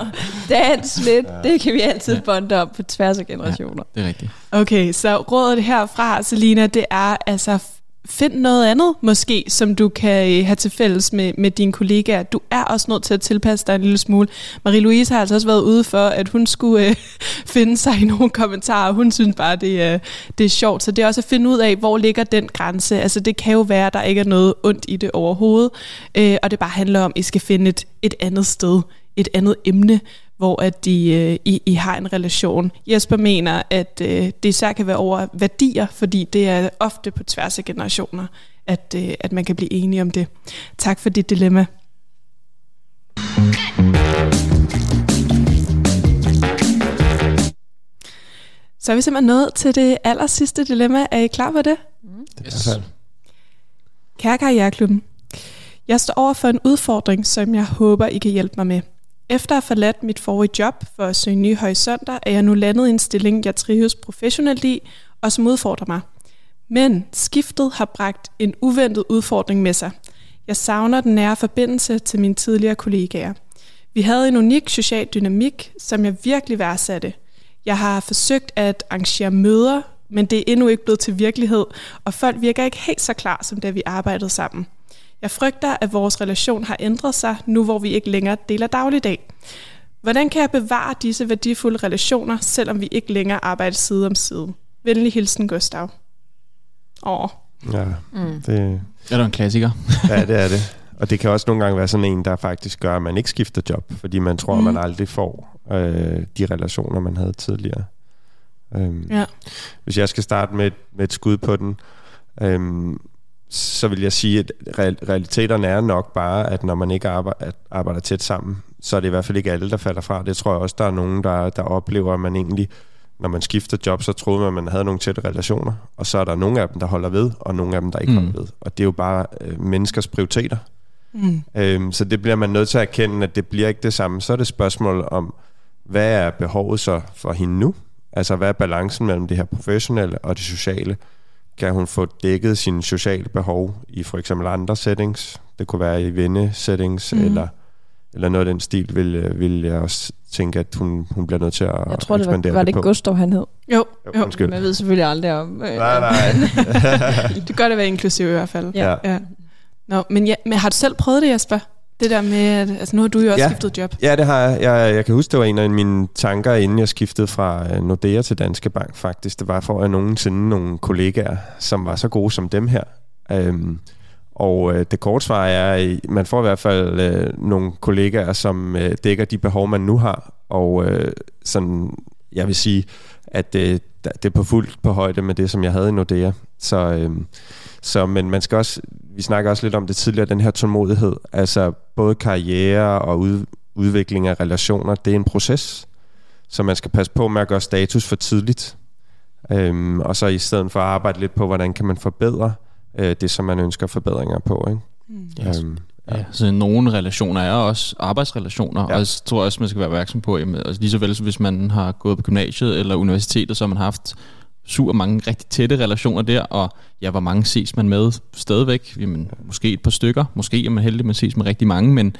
og dans lidt. Ja. Det kan vi altid bonde op på tværs af generationer. Ja, det er rigtigt. Okay, så rådet herfra, Selina, det er altså find noget andet måske, som du kan øh, have til fælles med, med dine kollegaer. Du er også nødt til at tilpasse dig en lille smule. Marie-Louise har altså også været ude for, at hun skulle øh, finde sig i nogle kommentarer. Hun synes bare, det, øh, det er sjovt. Så det er også at finde ud af, hvor ligger den grænse. Altså det kan jo være, at der ikke er noget ondt i det overhovedet. Øh, og det bare handler om, at I skal finde et, et andet sted, et andet emne, hvor at de, øh, I, I har en relation. Jesper mener, at øh, det især kan være over værdier, fordi det er ofte på tværs af generationer, at, øh, at man kan blive enige om det. Tak for dit dilemma. Så er vi simpelthen nået til det aller sidste dilemma. Er I klar på det? Mm. Yes. Kære Karriereklubben, jeg står over for en udfordring, som jeg håber, I kan hjælpe mig med. Efter at have forladt mit forrige job for at søge nye horisonter, er jeg nu landet i en stilling, jeg trives professionelt i, og som udfordrer mig. Men skiftet har bragt en uventet udfordring med sig. Jeg savner den nære forbindelse til mine tidligere kollegaer. Vi havde en unik social dynamik, som jeg virkelig værdsatte. Jeg har forsøgt at arrangere møder, men det er endnu ikke blevet til virkelighed, og folk virker ikke helt så klar, som da vi arbejdede sammen. Jeg frygter, at vores relation har ændret sig, nu hvor vi ikke længere deler dagligdag. Hvordan kan jeg bevare disse værdifulde relationer, selvom vi ikke længere arbejder side om side? Venlig hilsen, Gustav. Åh. Ja, mm. det... Er der en klassiker? ja, det er det. Og det kan også nogle gange være sådan en, der faktisk gør, at man ikke skifter job, fordi man tror, mm. man aldrig får øh, de relationer, man havde tidligere. Øhm, ja. Hvis jeg skal starte med, med et skud på den, øhm, så vil jeg sige, at realiteterne er nok bare, at når man ikke arbejder, arbejder tæt sammen, så er det i hvert fald ikke alle, der falder fra. Det tror jeg også, der er nogen, der, der oplever, at man egentlig, når man skifter job, så troede man, at man havde nogle tætte relationer, og så er der nogle af dem, der holder ved, og nogle af dem, der ikke mm. holder ved. Og det er jo bare øh, menneskers prioriteter. Mm. Øhm, så det bliver man nødt til at erkende, at det bliver ikke det samme. Så er det spørgsmål om, hvad er behovet så for hende nu? Altså, hvad er balancen mellem det her professionelle og det sociale? Kan hun få dækket sine sociale behov i for eksempel andre settings. Det kunne være i venne-settings, mm. eller, eller noget af den stil, vil, vil jeg også tænke, at hun, hun bliver nødt til at Jeg tror, det var, var det ikke Gustav, han hed? Jo, jo. Undskyld. Man ved selvfølgelig aldrig om... Øh, nej, nej. det gør det være inklusiv i hvert fald. Ja. ja. Nå, men, ja, men har du selv prøvet det, Jesper? Det der med, at altså nu har du jo også ja. skiftet job. Ja, det har jeg. jeg. Jeg kan huske, det var en af mine tanker, inden jeg skiftede fra øh, Nordea til Danske Bank faktisk. Det var for at nogensinde nogle kollegaer, som var så gode som dem her. Øhm, og øh, det korte svar er, at man får i hvert fald øh, nogle kollegaer, som øh, dækker de behov, man nu har. Og øh, sådan jeg vil sige, at det, det er på fuldt på højde med det, som jeg havde i Nordea. Så, øh, så, men man skal også, vi snakker også lidt om det tidligere, den her tålmodighed. Altså både karriere og ud, udvikling af relationer, det er en proces. Så man skal passe på med at gøre status for tidligt. Øhm, og så i stedet for at arbejde lidt på, hvordan kan man forbedre øh, det, som man ønsker forbedringer på. Ikke? Mm. Yes. Øhm, ja. så nogle relationer er også arbejdsrelationer, ja. og jeg tror også, man skal være opmærksom på, jamen, altså lige så vel som hvis man har gået på gymnasiet eller universitetet, så har man haft super mange rigtig tætte relationer der, og ja, hvor mange ses man med stadigvæk? Jamen, måske et par stykker, måske er man heldig, man ses med rigtig mange, men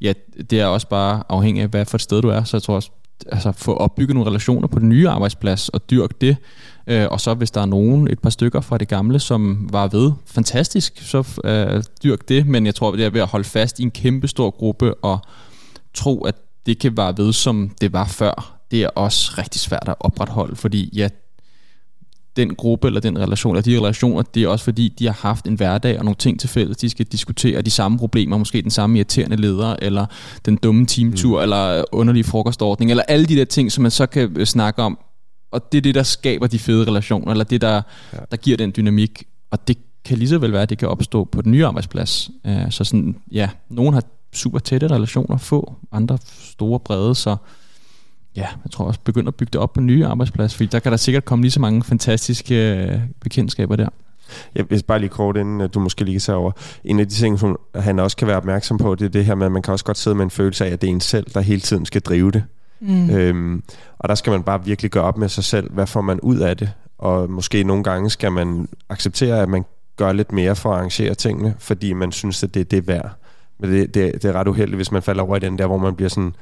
ja, det er også bare afhængig af, hvad for et sted du er, så jeg tror også, altså få opbygget nogle relationer på den nye arbejdsplads og dyrke det. Øh, og så hvis der er nogen, et par stykker fra det gamle, som var ved, fantastisk, så øh, dyrk det. Men jeg tror, det er ved at holde fast i en kæmpe stor gruppe og tro, at det kan være ved, som det var før. Det er også rigtig svært at opretholde, fordi ja, den gruppe eller den relation, eller de relationer, det er også fordi, de har haft en hverdag og nogle ting til fælles. De skal diskutere de samme problemer, måske den samme irriterende leder, eller den dumme teamtur, mm. eller underlige frokostordning, eller alle de der ting, som man så kan øh, snakke om. Og det er det, der skaber de fede relationer, eller det, der, ja. der giver den dynamik. Og det kan lige så vel være, at det kan opstå på den nye arbejdsplads. Uh, så sådan, ja, nogen har super tætte relationer, få, andre store brede, så ja, jeg tror også begynde at bygge det op på nye arbejdsplads, fordi der kan der sikkert komme lige så mange fantastiske øh, bekendtskaber der. Jeg vil bare lige kort inden du måske lige ser over. En af de ting, som han også kan være opmærksom på, det er det her med, at man kan også godt sidde med en følelse af, at det er en selv, der hele tiden skal drive det. Mm. Øhm, og der skal man bare virkelig gøre op med sig selv, hvad får man ud af det? Og måske nogle gange skal man acceptere, at man gør lidt mere for at arrangere tingene, fordi man synes, at det er det værd. Men det, det, det er ret uheldigt, hvis man falder over i den der, hvor man bliver sådan,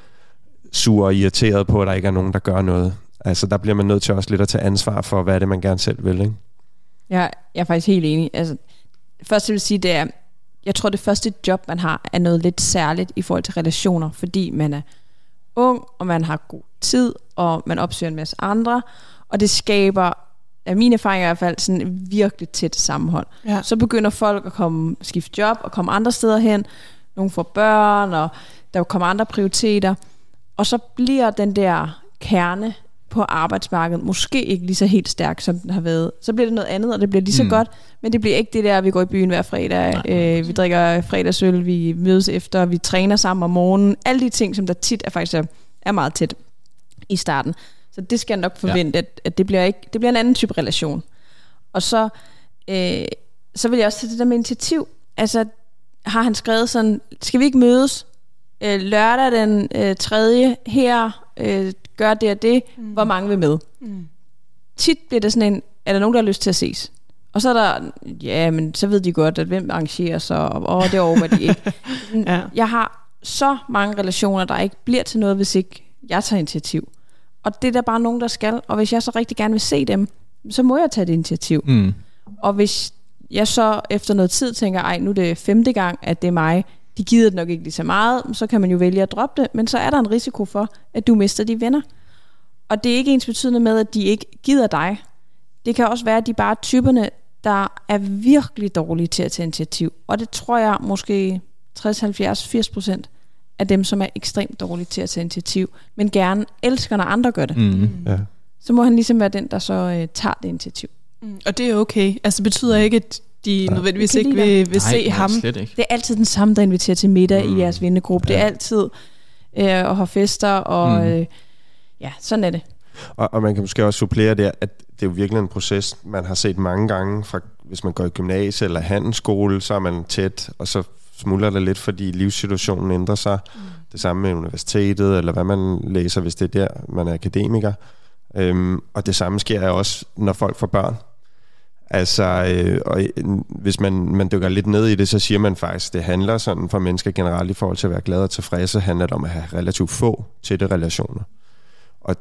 sur og irriteret på, at der ikke er nogen, der gør noget. Altså, der bliver man nødt til også lidt at tage ansvar for, hvad er det, man gerne selv vil, ikke? Ja, jeg er faktisk helt enig. Altså, først vil jeg sige, det er, jeg tror, det første job, man har, er noget lidt særligt i forhold til relationer, fordi man er ung, og man har god tid, og man opsøger en masse andre, og det skaber, af mine erfaringer i hvert fald, sådan virkelig tæt sammenhold. Ja. Så begynder folk at komme, skifte job og komme andre steder hen. Nogle får børn, og der kommer andre prioriteter. Og så bliver den der kerne på arbejdsmarkedet måske ikke lige så helt stærk, som den har været. Så bliver det noget andet, og det bliver lige så mm. godt, men det bliver ikke det der, vi går i byen hver fredag, øh, vi drikker fredagsøl, vi mødes efter, vi træner sammen om morgenen. Alle de ting, som der tit er faktisk er, er meget tæt i starten. Så det skal jeg nok forvente, ja. at, at det, bliver ikke, det bliver en anden type relation. Og så, øh, så vil jeg også tage det der med initiativ. Altså, har han skrevet sådan, skal vi ikke mødes øh, lørdag den øh, tredje her, øh, gør det og det, mm. hvor mange vil med. Mm. Tit bliver det sådan en, er der nogen, der har lyst til at ses? Og så er der, ja, men så ved de godt, at hvem arrangerer sig, og åh, det overgår de ikke. ja. Jeg har så mange relationer, der ikke bliver til noget, hvis ikke jeg tager initiativ. Og det er der bare nogen, der skal. Og hvis jeg så rigtig gerne vil se dem, så må jeg tage det initiativ. Mm. Og hvis jeg så efter noget tid tænker, ej, nu er det femte gang, at det er mig, de gider det nok ikke lige så meget, så kan man jo vælge at droppe det, men så er der en risiko for, at du mister de venner. Og det er ikke ens betydende med, at de ikke gider dig. Det kan også være, at de bare er typerne, der er virkelig dårlige til at tage initiativ. Og det tror jeg måske 60, 70, 80 procent af dem, som er ekstremt dårlige til at tage initiativ, men gerne elsker, når andre gør det. Mm, ja. Så må han ligesom være den, der så øh, tager det initiativ. Mm. Og det er okay. Altså det betyder ikke, at de nødvendigvis ikke vil, vil nej, se nej, ham. Slet ikke. Det er altid den samme, der inviterer til middag mm. i jeres vennegruppe. Ja. Det er altid øh, at have fester, og mm. øh, ja, sådan er det. Og, og man kan måske også supplere det, at det er jo virkelig en proces, man har set mange gange, fra, hvis man går i gymnasiet eller handelsskole, så er man tæt, og så smuldrer det lidt, fordi livssituationen ændrer sig. Mm. Det samme med universitetet, eller hvad man læser, hvis det er der, man er akademiker. Øhm, og det samme sker også, når folk får børn. Altså, øh, og hvis man, man dykker lidt ned i det, så siger man faktisk, det handler sådan for mennesker generelt i forhold til at være glade og tilfredse, handler det om at have relativt få tætte relationer. Og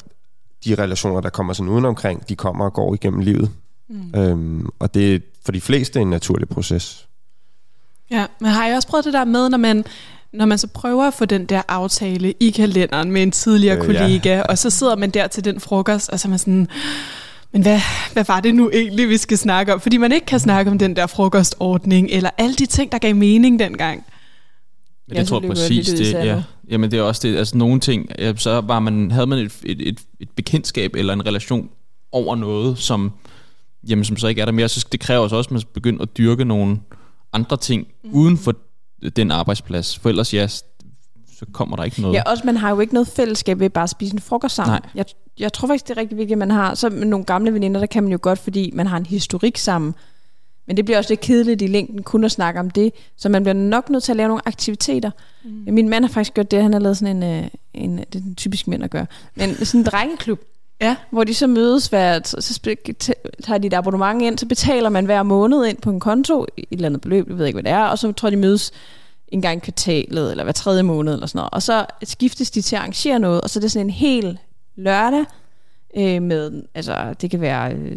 de relationer, der kommer sådan udenomkring, de kommer og går igennem livet. Mm. Øhm, og det er for de fleste en naturlig proces. Ja, men har jeg også prøvet det der med, når man, når man så prøver at få den der aftale i kalenderen med en tidligere øh, kollega, ja. og så sidder man der til den frokost, og så er man sådan, men hvad, hvad var det nu egentlig, vi skal snakke om? Fordi man ikke kan snakke om den der frokostordning, eller alle de ting, der gav mening dengang. Men jeg tror præcis det. Ja. Jamen det er også det. Altså nogle ting, ja, så var man, havde man et, et, et, et bekendtskab eller en relation over noget, som, jamen, som så ikke er der mere. Så det kræver også, at man begynder at dyrke nogle andre ting mm. uden for den arbejdsplads. For ellers ja, så kommer der ikke noget. Ja, også man har jo ikke noget fællesskab ved bare at spise en frokost sammen. Nej. Jeg, jeg tror faktisk, det er rigtig vigtigt, at man har, så med nogle gamle veninder, der kan man jo godt, fordi man har en historik sammen. Men det bliver også lidt kedeligt i længden kun at snakke om det, så man bliver nok nødt til at lave nogle aktiviteter. Mm. Min mand har faktisk gjort det, han har lavet sådan en, øh, en det er den typisk mænd at gøre, men sådan en drengeklub, Ja. Hvor de så mødes hver, så, så tager de et abonnement ind, så betaler man hver måned ind på en konto, et eller andet beløb, jeg ved ikke, hvad det er, og så tror de mødes en gang i kvartalet, eller hver tredje måned, eller sådan noget. Og så skiftes de til at arrangere noget, og så er det sådan en hel lørdag, øh, med, altså det kan være øh,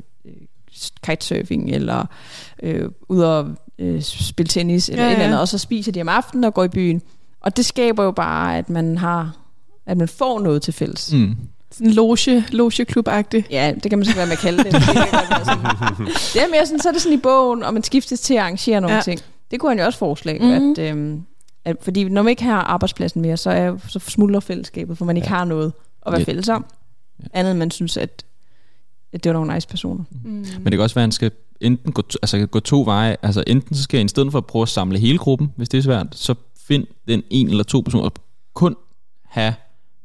kitesurfing, eller øh, ud og øh, spille tennis, eller ja, ja. et eller andet, og så spiser de om aftenen og går i byen. Og det skaber jo bare, at man har, at man får noget til fælles. Mm. Sådan loge, logeklub -agtig. Ja, det kan man så være med at kalde det. Det, det er mere sådan, så er det sådan i bogen, og man skiftes til at arrangere nogle ja. ting. Det kunne han jo også foreslå, mm-hmm. at, øhm, at, fordi når man ikke har arbejdspladsen mere, så, er, så smuldrer fællesskabet, for man ikke ja. har noget at være fælles om. Ja. Andet end man synes, at, at det var nogle nice personer. Mm. Men det kan også være, at han skal enten gå, altså gå to veje. Altså enten så skal jeg i stedet for at prøve at samle hele gruppen, hvis det er svært, så find den en eller to personer, og kun have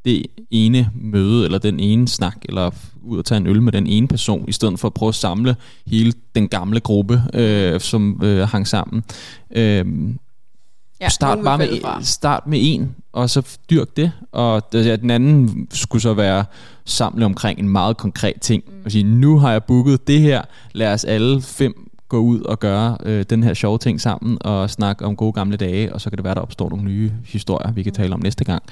det ene møde, eller den ene snak, eller ud og tage en øl med den ene person, i stedet for at prøve at samle hele den gamle gruppe, øh, som øh, hang sammen. Øh, ja, start bare med, start med en, og så dyrk det, og ja, den anden skulle så være samle omkring en meget konkret ting, mm. og sige, nu har jeg booket det her, lad os alle fem gå ud og gøre øh, den her sjove ting sammen, og snakke om gode gamle dage, og så kan det være, der opstår nogle nye historier, vi kan tale om næste gang.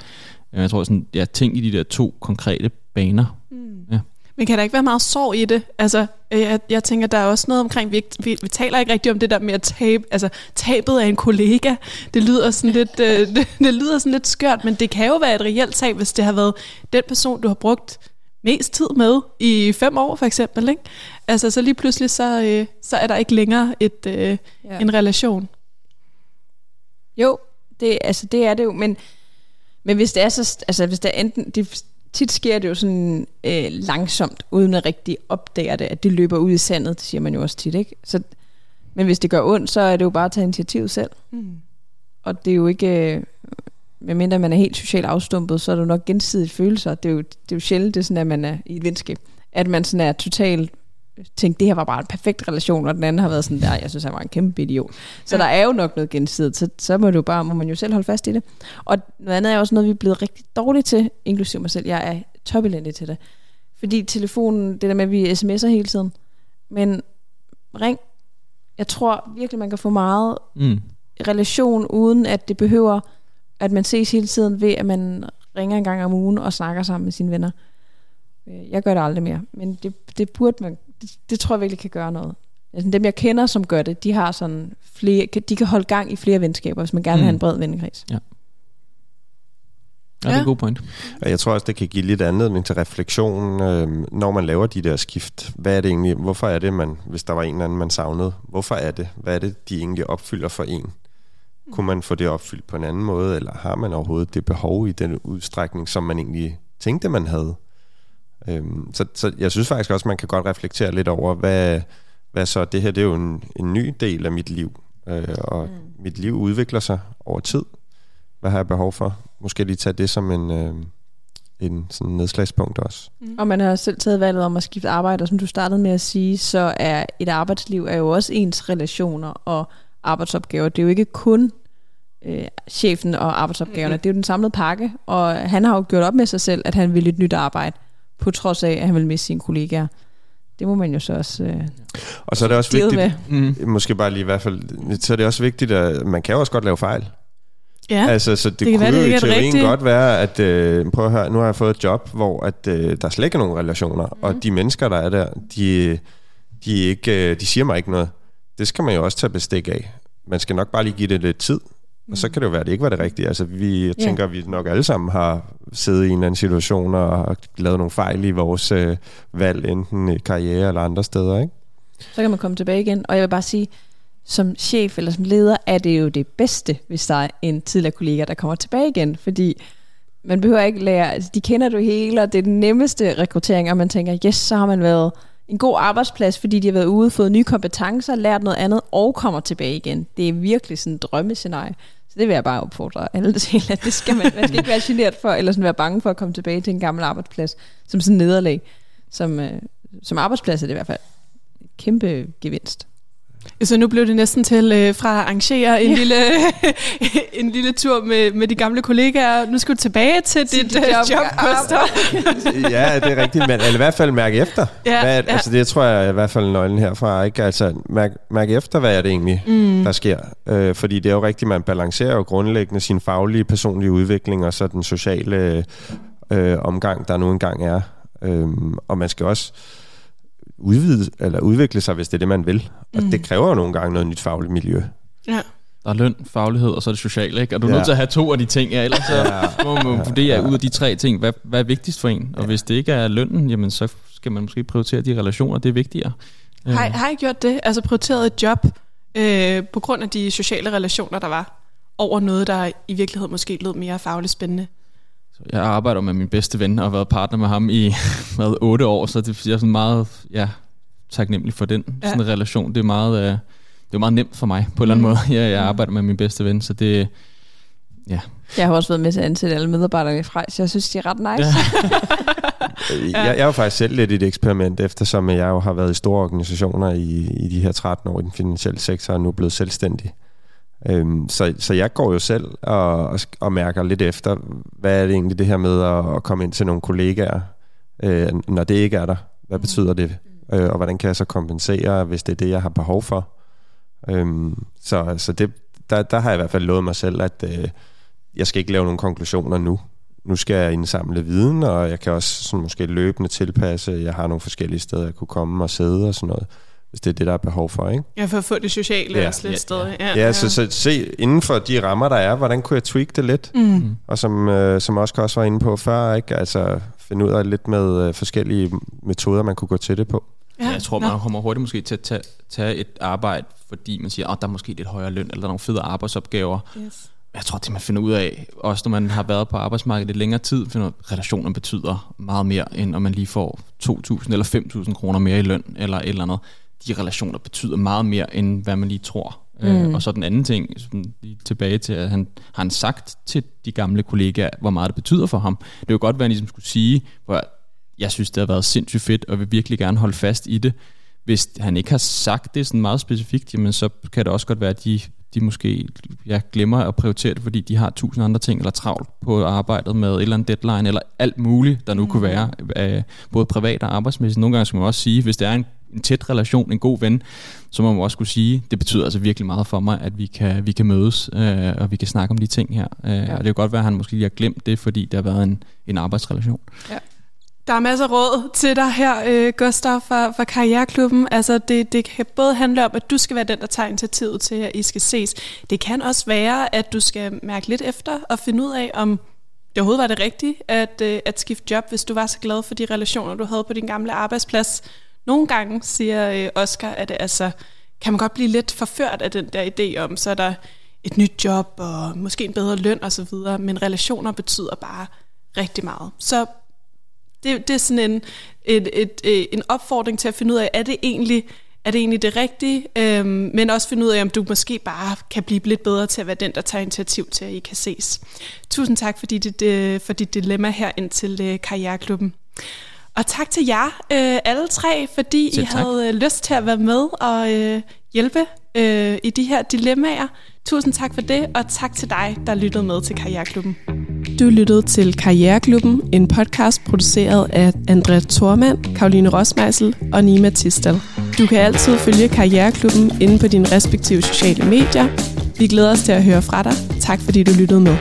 Jeg tror sådan, ja, ting i de der to konkrete baner. Mm. Ja. Men kan der ikke være meget sorg i det? Altså, jeg, jeg tænker, der er også noget omkring, vi, vi, vi taler ikke rigtigt om det der med at tabe, altså tabet af en kollega. Det lyder sådan lidt, øh, det, det lyder sådan lidt skørt, men det kan jo være et reelt tab, hvis det har været den person, du har brugt mest tid med i fem år for eksempel. Ikke? Altså, så lige pludselig, så, øh, så er der ikke længere et, øh, ja. en relation. Jo, det, altså, det er det jo, men men hvis det er så, altså hvis det er enten, det, tit sker det jo sådan øh, langsomt, uden at rigtig opdage det, at det løber ud i sandet, det siger man jo også tit, ikke? Så, men hvis det gør ondt, så er det jo bare at tage initiativ selv. Mm. Og det er jo ikke, øh, medmindre man er helt socialt afstumpet, så er det jo nok gensidigt følelser. Det er jo, det er jo sjældent, det er sådan, at man er i et venskab. At man sådan er totalt tænkt, det her var bare en perfekt relation, og den anden har været sådan der, jeg synes, han var en kæmpe idiot. Så ja. der er jo nok noget gensidigt, så, så må, du bare, må man jo selv holde fast i det. Og noget andet er også noget, vi er blevet rigtig dårlige til, inklusive mig selv. Jeg er topelendig til det. Fordi telefonen, det der med, at vi sms'er hele tiden. Men ring. Jeg tror virkelig, man kan få meget mm. relation, uden at det behøver, at man ses hele tiden ved, at man ringer en gang om ugen og snakker sammen med sine venner. Øh, jeg gør det aldrig mere, men det, det burde man det, det tror jeg virkelig kan gøre noget. Altså, dem jeg kender, som gør det, de har sådan flere, de kan holde gang i flere venskaber, hvis man gerne vil have en mm. bred vennekreds. Ja. Ja, det er en god point. Jeg tror også, det kan give lidt anledning til refleksion, øh, når man laver de der skift. Hvad er det egentlig? Hvorfor er det, man, hvis der var en eller anden, man savnede? Hvorfor er det? Hvad er det, de egentlig opfylder for en? Kunne man få det opfyldt på en anden måde, eller har man overhovedet det behov i den udstrækning, som man egentlig tænkte, man havde? Øhm, så, så jeg synes faktisk også, man kan godt reflektere lidt over, hvad, hvad så, det her det er jo en, en ny del af mit liv, øh, og mm. mit liv udvikler sig over tid. Hvad har jeg behov for? Måske lige tage det som en, øh, en sådan nedslagspunkt også. Mm. Og man har selv taget valget om at skifte arbejde, og som du startede med at sige, så er et arbejdsliv er jo også ens relationer og arbejdsopgaver. Det er jo ikke kun øh, chefen og arbejdsopgaverne, mm. det er jo den samlede pakke, og han har jo gjort op med sig selv, at han vil et nyt arbejde på trods af, at han vil miste sine kollegaer. Det må man jo så også øh, Og så er det også vigtigt, mm. måske bare lige i hvert fald, så er det også vigtigt, at man kan jo også godt lave fejl. Ja, altså, så det, det kunne være, det jo i teorien godt være, at øh, prøv at høre, nu har jeg fået et job, hvor at, øh, der slet ikke er nogen relationer, mm. og de mennesker, der er der, de, de, ikke, øh, de siger mig ikke noget. Det skal man jo også tage bestik af. Man skal nok bare lige give det lidt tid, og så kan det jo være, at det ikke var det rigtige. Altså, vi, jeg tænker, at vi nok alle sammen har siddet i en eller anden situation og lavet nogle fejl i vores øh, valg, enten i karriere eller andre steder, ikke? Så kan man komme tilbage igen. Og jeg vil bare sige, som chef eller som leder, er det jo det bedste, hvis der er en tidligere kollega, der kommer tilbage igen, fordi man behøver ikke lære, altså de kender du hele, og det er den nemmeste rekruttering, og man tænker, yes, så har man været en god arbejdsplads, fordi de har været ude, fået nye kompetencer, lært noget andet, og kommer tilbage igen. Det er virkelig sådan en drømmescenarie. Så det vil jeg bare opfordre alle til, at det skal man, man skal ikke være generet for, eller sådan være bange for at komme tilbage til en gammel arbejdsplads, som sådan nederlag. Som, øh, som arbejdsplads er det i hvert fald kæmpe gevinst. Så nu blev det næsten til øh, fra at arrangere en, ja. lille, en lille tur med, med de gamle kollegaer. Nu skal du tilbage til dit dit job, job ja, det er rigtigt. Men eller i hvert fald mærke efter. Ja, hvad, ja. Altså det tror jeg i hvert fald nøglen herfra. Ikke? Altså mærke, mærke efter, hvad er det egentlig, mm. der sker. Øh, fordi det er jo rigtigt, man balancerer jo grundlæggende sin faglige, personlige udvikling og så den sociale øh, omgang, der nu engang er. Øh, og man skal også udvide, eller udvikle sig, hvis det er det, man vil. Og mm. det kræver jo nogle gange noget nyt fagligt miljø. Ja. Der er løn, faglighed, og så er det sociale, ikke? Og du er ja. nødt til at have to af de ting, ja, ellers så ja. må man vurdere ja. ud af de tre ting, hvad, hvad er vigtigst for en? Og ja. hvis det ikke er lønnen, jamen så skal man måske prioritere de relationer, det er vigtigere. Har, har I gjort det? Altså prioriteret et job øh, på grund af de sociale relationer, der var, over noget, der i virkeligheden måske lød mere fagligt spændende? Jeg arbejder med min bedste ven og har været partner med ham i hvad, otte år, så det, jeg er sådan meget ja, taknemmelig for den ja. sådan en relation. Det er meget, øh, det er meget nemt for mig på en eller anden mm. måde. Jeg, jeg arbejder med min bedste ven, så det, ja. Jeg har også været med til at ansætte alle medarbejdere i Frejs, så jeg synes, de er ret nice. Ja. jeg, jeg er jo faktisk selv lidt et eksperiment, eftersom jeg jo har været i store organisationer i, i de her 13 år i den finansielle sektor, og nu er blevet selvstændig. Øhm, så, så jeg går jo selv og, og, og mærker lidt efter, hvad er det egentlig det her med at, at komme ind til nogle kollegaer, øh, når det ikke er der. Hvad mm. betyder det? Øh, og hvordan kan jeg så kompensere, hvis det er det, jeg har behov for? Øhm, så så det, der, der har jeg i hvert fald lovet mig selv, at øh, jeg skal ikke lave nogle konklusioner nu. Nu skal jeg indsamle viden, og jeg kan også sådan måske løbende tilpasse. Jeg har nogle forskellige steder, jeg kunne komme og sidde og sådan noget hvis det er det, der er behov for. Ikke? Ja, for at få det sociale ja. også lidt ja, stadig. Ja, ja, ja. Så, så se inden for de rammer, der er, hvordan kunne jeg tweak det lidt? Mm. Og som, øh, som også også var inde på før, ikke? Altså, finde ud af lidt med øh, forskellige metoder, man kunne gå til det på. Ja, jeg tror, man kommer hurtigt måske til at tage, tage et arbejde, fordi man siger, at oh, der er måske lidt højere løn, eller der er nogle fede arbejdsopgaver. Yes. Jeg tror, det man finder ud af, også når man har været på arbejdsmarkedet lidt længere tid, finder at relationer betyder meget mere, end om man lige får 2.000 eller 5.000 kroner mere i løn, eller et eller andet de relationer betyder meget mere, end hvad man lige tror. Øh, mm. Øh, og så den anden ting, lige tilbage til, at han har han sagt til de gamle kollegaer, hvor meget det betyder for ham. Det er jo godt, hvad han ligesom skulle sige, hvor jeg synes, det har været sindssygt fedt, og vil virkelig gerne holde fast i det. Hvis han ikke har sagt det sådan meget specifikt, jamen så kan det også godt være, at de, de måske ja, glemmer at prioritere det, fordi de har tusind andre ting, eller travlt på arbejdet med et eller andet deadline, eller alt muligt, der nu mm. kunne være, øh, både privat og arbejdsmæssigt. Nogle gange skal man også sige, hvis det er en en tæt relation, en god ven, så må man også kunne sige, det betyder altså virkelig meget for mig, at vi kan, vi kan mødes, øh, og vi kan snakke om de ting her. Øh, ja. Og det kan godt være, at han måske lige har glemt det, fordi det har været en, en arbejdsrelation. Ja. Der er masser af råd til dig her, øh, Gustav, fra, fra Karriereklubben. Altså, det, det kan både handle om, at du skal være den, der tager initiativet til, at I skal ses. Det kan også være, at du skal mærke lidt efter og finde ud af, om det overhovedet var det rigtige at, øh, at skifte job, hvis du var så glad for de relationer, du havde på din gamle arbejdsplads. Nogle gange, siger øh, Oscar, at det, altså, kan man godt blive lidt forført af den der idé om, så er der et nyt job og måske en bedre løn osv., men relationer betyder bare rigtig meget. Så det, det er sådan en, et, et, et, en opfordring til at finde ud af, er det egentlig er det egentlig det rigtige, øhm, men også finde ud af, om du måske bare kan blive lidt bedre til at være den, der tager initiativ til, at I kan ses. Tusind tak for dit, øh, for dit dilemma her ind til øh, Karriereklubben. Og tak til jer øh, alle tre, fordi Selv I tak. havde øh, lyst til at være med og øh, hjælpe øh, i de her dilemmaer. Tusind tak for det, og tak til dig, der lyttede med til Karriereklubben. Du lyttede til Karriereklubben, en podcast produceret af Andrea Thormand, Karoline Rosmeisel og Nima Tistel. Du kan altid følge Karriereklubben inde på dine respektive sociale medier. Vi glæder os til at høre fra dig. Tak fordi du lyttede med.